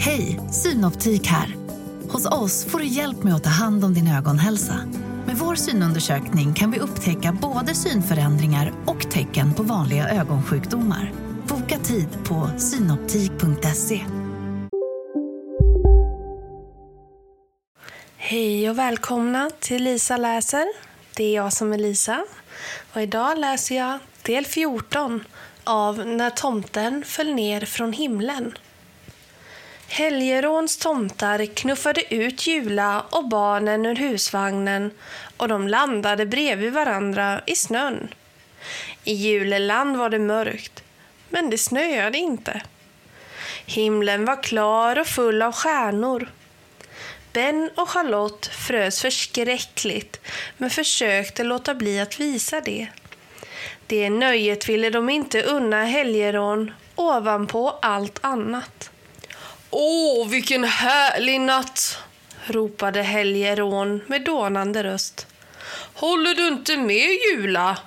Hej, Synoptik här. Hos oss får du hjälp med att ta hand om din ögonhälsa. Med vår synundersökning kan vi upptäcka både synförändringar och tecken på vanliga ögonsjukdomar. Boka tid på synoptik.se. Hej och välkomna till Lisa läser. Det är jag som är Lisa. Och idag läser jag del 14 av När tomten föll ner från himlen. Helgeråns tomtar knuffade ut Jula och barnen ur husvagnen och de landade bredvid varandra i snön. I Juleland var det mörkt, men det snöade inte. Himlen var klar och full av stjärnor. Ben och Charlotte frös förskräckligt men försökte låta bli att visa det. Det nöjet ville de inte unna Helgerån ovanpå allt annat. Åh, vilken härlig natt! ropade Helgerån med dånande röst. Håller du inte med, Jula?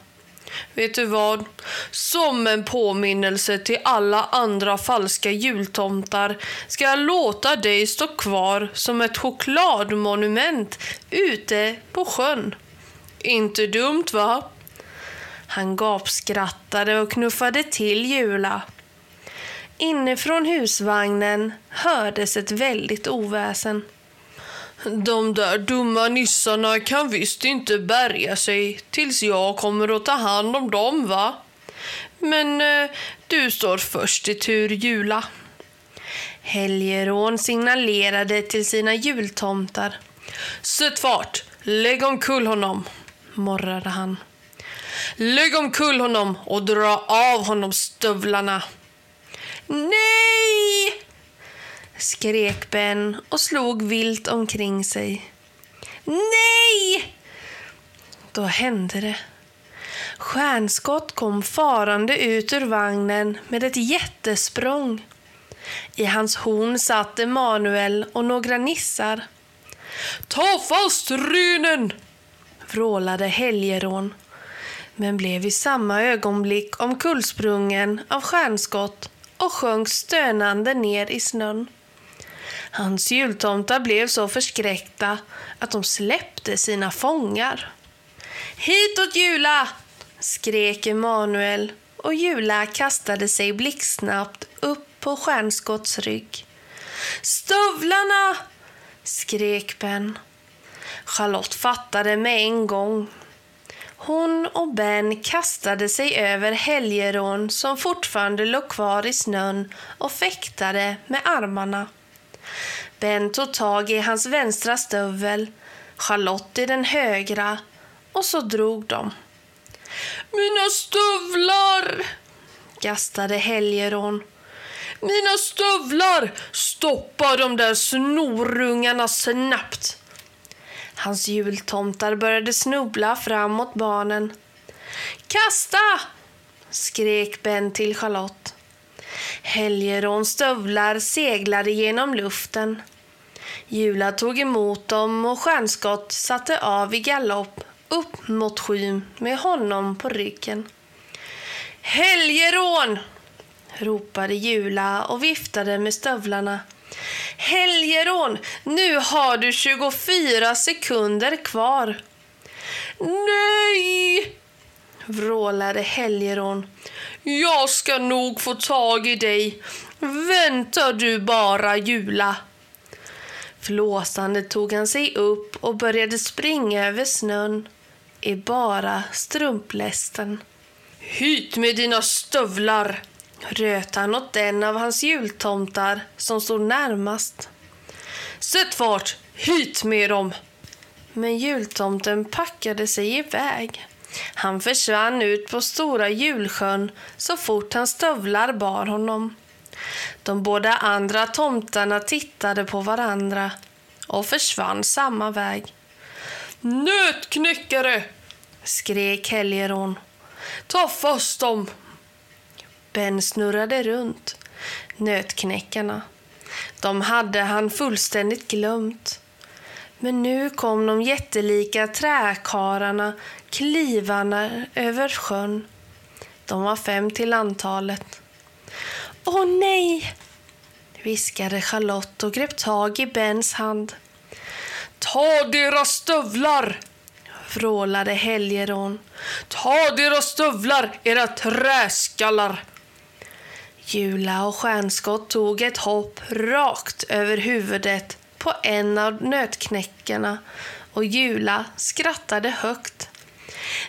Vet du vad? Som en påminnelse till alla andra falska jultomtar ska jag låta dig stå kvar som ett chokladmonument ute på sjön. Inte dumt, va? Han gapskrattade och knuffade till Jula. Inifrån husvagnen hördes ett väldigt oväsen. De där dumma nissarna kan visst inte bärga sig tills jag kommer att ta hand om dem, va? Men eh, du står först i tur, Jula. Helgerån signalerade till sina jultomtar. Sätt fart! Lägg omkull honom, morrade han. Lägg omkull honom och dra av honom stövlarna. Nej! skrek Ben och slog vilt omkring sig. Nej! Då hände det. Stjärnskott kom farande ut ur vagnen med ett jättesprång. I hans horn satt Emanuel och några nissar. Ta fast rynen! vrålade Helgerån men blev i samma ögonblick omkullsprungen av stjärnskott och sjönk stönande ner i snön. Hans jultomtar blev så förskräckta att de släppte sina fångar. Hitåt Jula! skrek Emanuel och Jula kastade sig blixtsnabbt upp på Stjärnskotts rygg. Stövlarna! skrek Ben. Charlotte fattade med en gång. Hon och Ben kastade sig över Helgerån som fortfarande låg kvar i snön och fäktade med armarna. Ben tog tag i hans vänstra stövel, Charlotte i den högra och så drog de. Mina stövlar! gastade Helgerån. Mina stövlar! Stoppa de där snorungarna snabbt! Hans jultomtar började snubbla fram mot barnen. Kasta! skrek Ben till Charlotte. Helgeråns stövlar seglade genom luften. Jula tog emot dem och Stjärnskott satte av i galopp upp mot skyn med honom på ryggen. Helgerån! ropade Jula och viftade med stövlarna. Helgerån, nu har du 24 sekunder kvar. Nej! vrålade Helgerån. Jag ska nog få tag i dig. Vänta du bara, Jula. Flåsande tog han sig upp och började springa över snön i bara strumplästen. Hit med dina stövlar! Röt han åt en av hans jultomtar som stod närmast. Sätt fart! Hit med dem! Men jultomten packade sig iväg. Han försvann ut på stora julsjön så fort hans stövlar bar honom. De båda andra tomtarna tittade på varandra och försvann samma väg. Nötknäckare! skrek Helgerån. Ta fast dem! Ben snurrade runt. Nötknäckarna. De hade han fullständigt glömt. Men nu kom de jättelika träkararna klivarna över sjön. De var fem till antalet. Åh nej! viskade Charlotte och grep tag i Bens hand. Ta deras stövlar! vrålade Helgerån. Ta deras stövlar, era träskallar! Jula och Stjärnskott tog ett hopp rakt över huvudet på en av nötknäckarna och Jula skrattade högt.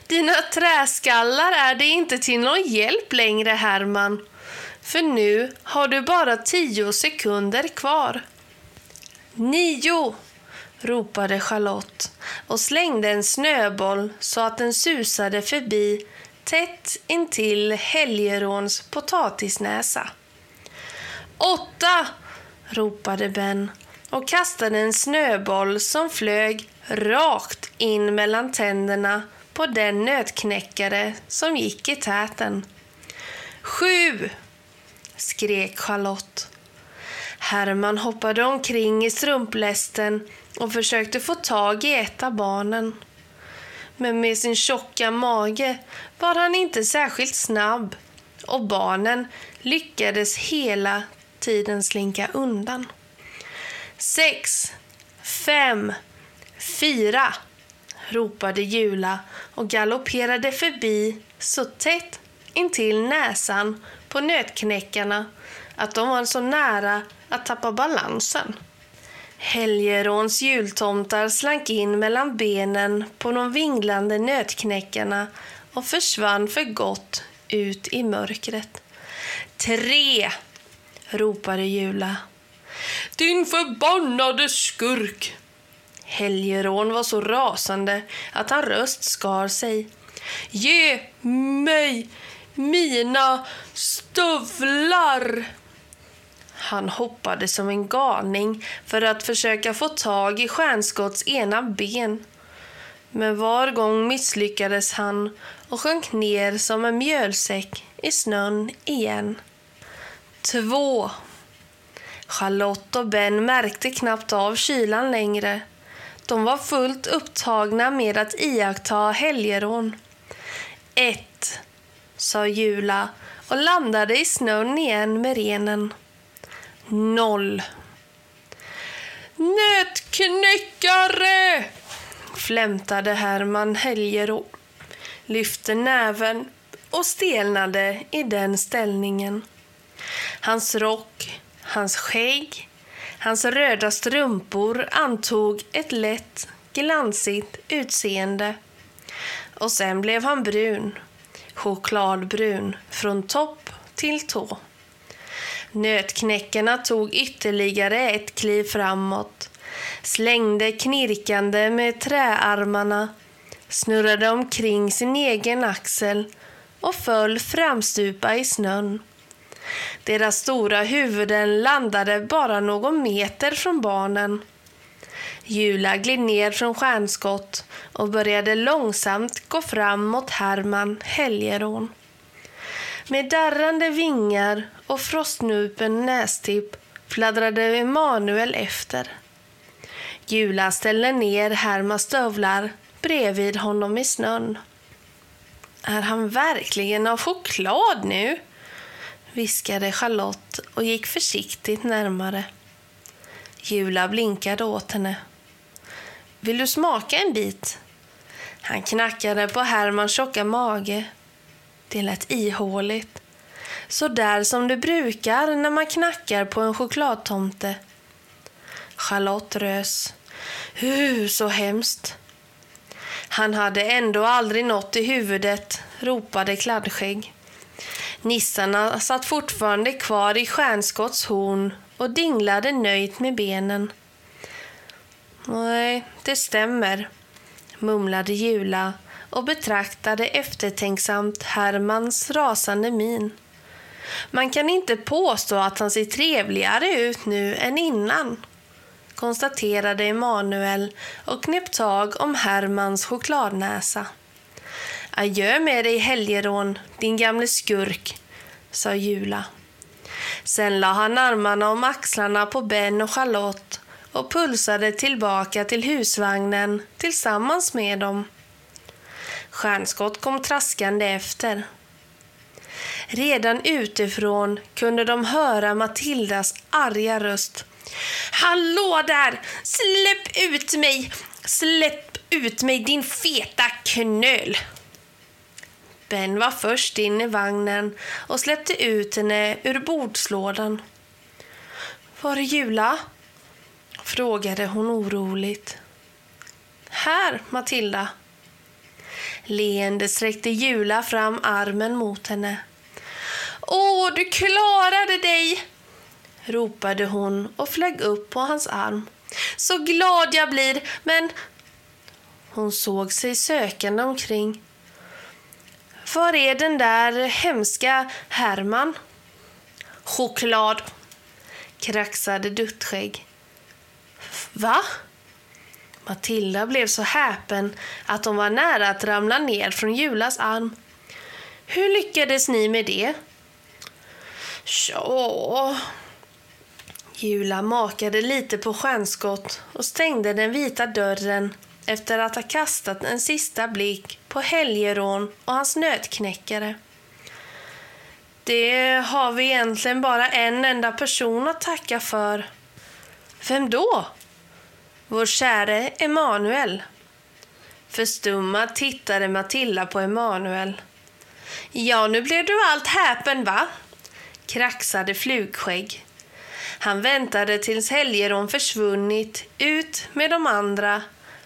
Dina träskallar är det inte till någon hjälp längre, Herman. För nu har du bara tio sekunder kvar. Nio! ropade Charlotte och slängde en snöboll så att den susade förbi tätt intill Helgerons potatisnäsa. Åtta! ropade Ben och kastade en snöboll som flög rakt in mellan tänderna på den nötknäckare som gick i täten. Sju! skrek Charlotte. Herman hoppade omkring i strumplästen och försökte få tag i ett av barnen. Men med sin tjocka mage var han inte särskilt snabb och barnen lyckades hela tiden slinka undan. Sex, fem, fyra, ropade Jula och galopperade förbi så tätt intill näsan på nötknäckarna att de var så nära att tappa balansen. Helgeråns jultomtar slank in mellan benen på de vinglande nötknäckarna och försvann för gott ut i mörkret. Tre! ropade Jula. Din förbannade skurk! Helgerån var så rasande att han röst skar sig. Ge mig mina stövlar! Han hoppade som en galning för att försöka få tag i Stjärnskotts ena ben. Men var gång misslyckades han och sjönk ner som en mjölsäck i snön igen. 2. Charlotte och Ben märkte knappt av kylan längre. De var fullt upptagna med att iaktta helgerån. Ett, sa Jula och landade i snön igen med renen. Noll. Nötknäckare! flämtade Herman Helgerån, lyfte näven och stelnade i den ställningen. Hans rock, hans skägg, hans röda strumpor antog ett lätt, glansigt utseende. Och sen blev han brun, chokladbrun från topp till tå. Nötknäckarna tog ytterligare ett kliv framåt, slängde knirkande med träarmarna, snurrade omkring sin egen axel och föll framstupa i snön. Deras stora huvuden landade bara någon meter från barnen. Jula gled ner från stjärnskott och började långsamt gå fram mot Herman Helgerån. Med darrande vingar och frostnupen nästipp fladdrade Emanuel efter. Jula ställde ner Hermans stövlar bredvid honom i snön. Är han verkligen av choklad nu? viskade Charlotte och gick försiktigt närmare. Jula blinkade åt henne. Vill du smaka en bit? Han knackade på Hermans tjocka mage. Det lät ihåligt. Så där som det brukar när man knackar på en chokladtomte. Charlotte rös. Hu, så hemskt. Han hade ändå aldrig nått i huvudet, ropade Kladdskägg. Nissarna satt fortfarande kvar i Stjärnskotts horn och dinglade nöjt med benen. Nej, det stämmer, mumlade Jula och betraktade eftertänksamt Hermans rasande min. Man kan inte påstå att han ser trevligare ut nu än innan, konstaterade Emanuel och knep tag om Hermans chokladnäsa. Adjö med dig, Helgerån, din gamle skurk, sa Jula. Sen la han armarna om axlarna på Ben och Charlotte och pulsade tillbaka till husvagnen tillsammans med dem. Stjärnskott kom traskande efter. Redan utifrån kunde de höra Matildas arga röst. Hallå där! Släpp ut mig! Släpp ut mig din feta knöl! Ben var först in i vagnen och släppte ut henne ur bordslådan. Var är Jula? frågade hon oroligt. Här, Matilda. Leende sträckte Jula fram armen mot henne. Åh, du klarade dig! ropade hon och flög upp på hans arm. Så glad jag blir, men... Hon såg sig sökande omkring. Var är den där hemska Herman? Choklad, kraxade Duttskägg. Va? Matilda blev så häpen att hon var nära att ramla ner från Julas arm. Hur lyckades ni med det? Tja... Jula makade lite på stjärnskott och stängde den vita dörren efter att ha kastat en sista blick på Helgerån och hans nötknäckare. Det har vi egentligen bara en enda person att tacka för. Vem då? Vår käre Emanuel. Förstummad tittade Matilda på Emanuel. Ja, nu blev du allt häpen, va? kraxade Flugskägg. Han väntade tills Helgerån försvunnit ut med de andra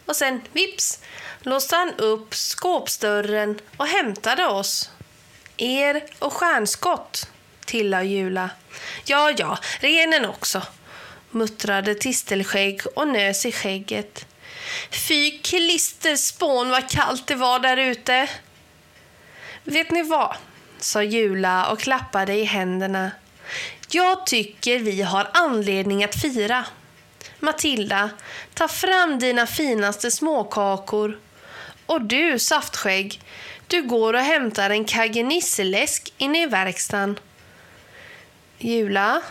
och sen vips låste han upp skåpsdörren och hämtade oss. Er och Stjärnskott, tillade Jula. Ja, ja, renen också, muttrade Tistelskägg och nös i skägget. Fy klisterspån vad kallt det var där ute. Vet ni vad? sa Jula och klappade i händerna. Jag tycker vi har anledning att fira. Matilda, ta fram dina finaste småkakor. Och du, Saftskägg, du går och hämtar en kagge inne i verkstaden. Jula?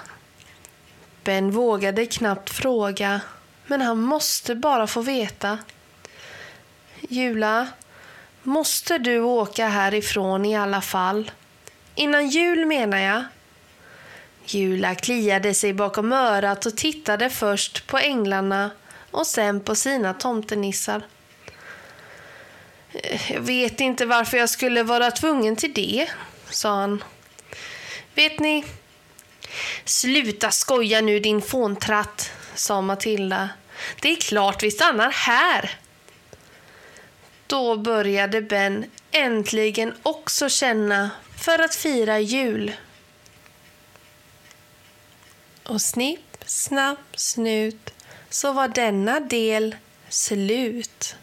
Ben vågade knappt fråga, men han måste bara få veta. Jula, måste du åka härifrån i alla fall? Innan jul menar jag. Jula kliade sig bakom örat och tittade först på änglarna och sen på sina tomtenissar. Jag vet inte varför jag skulle vara tvungen till det, sa han. Vet ni, sluta skoja nu din fåntratt, sa Matilda. Det är klart vi stannar här. Då började Ben äntligen också känna för att fira jul. Och snipp, snapp, snut så var denna del slut.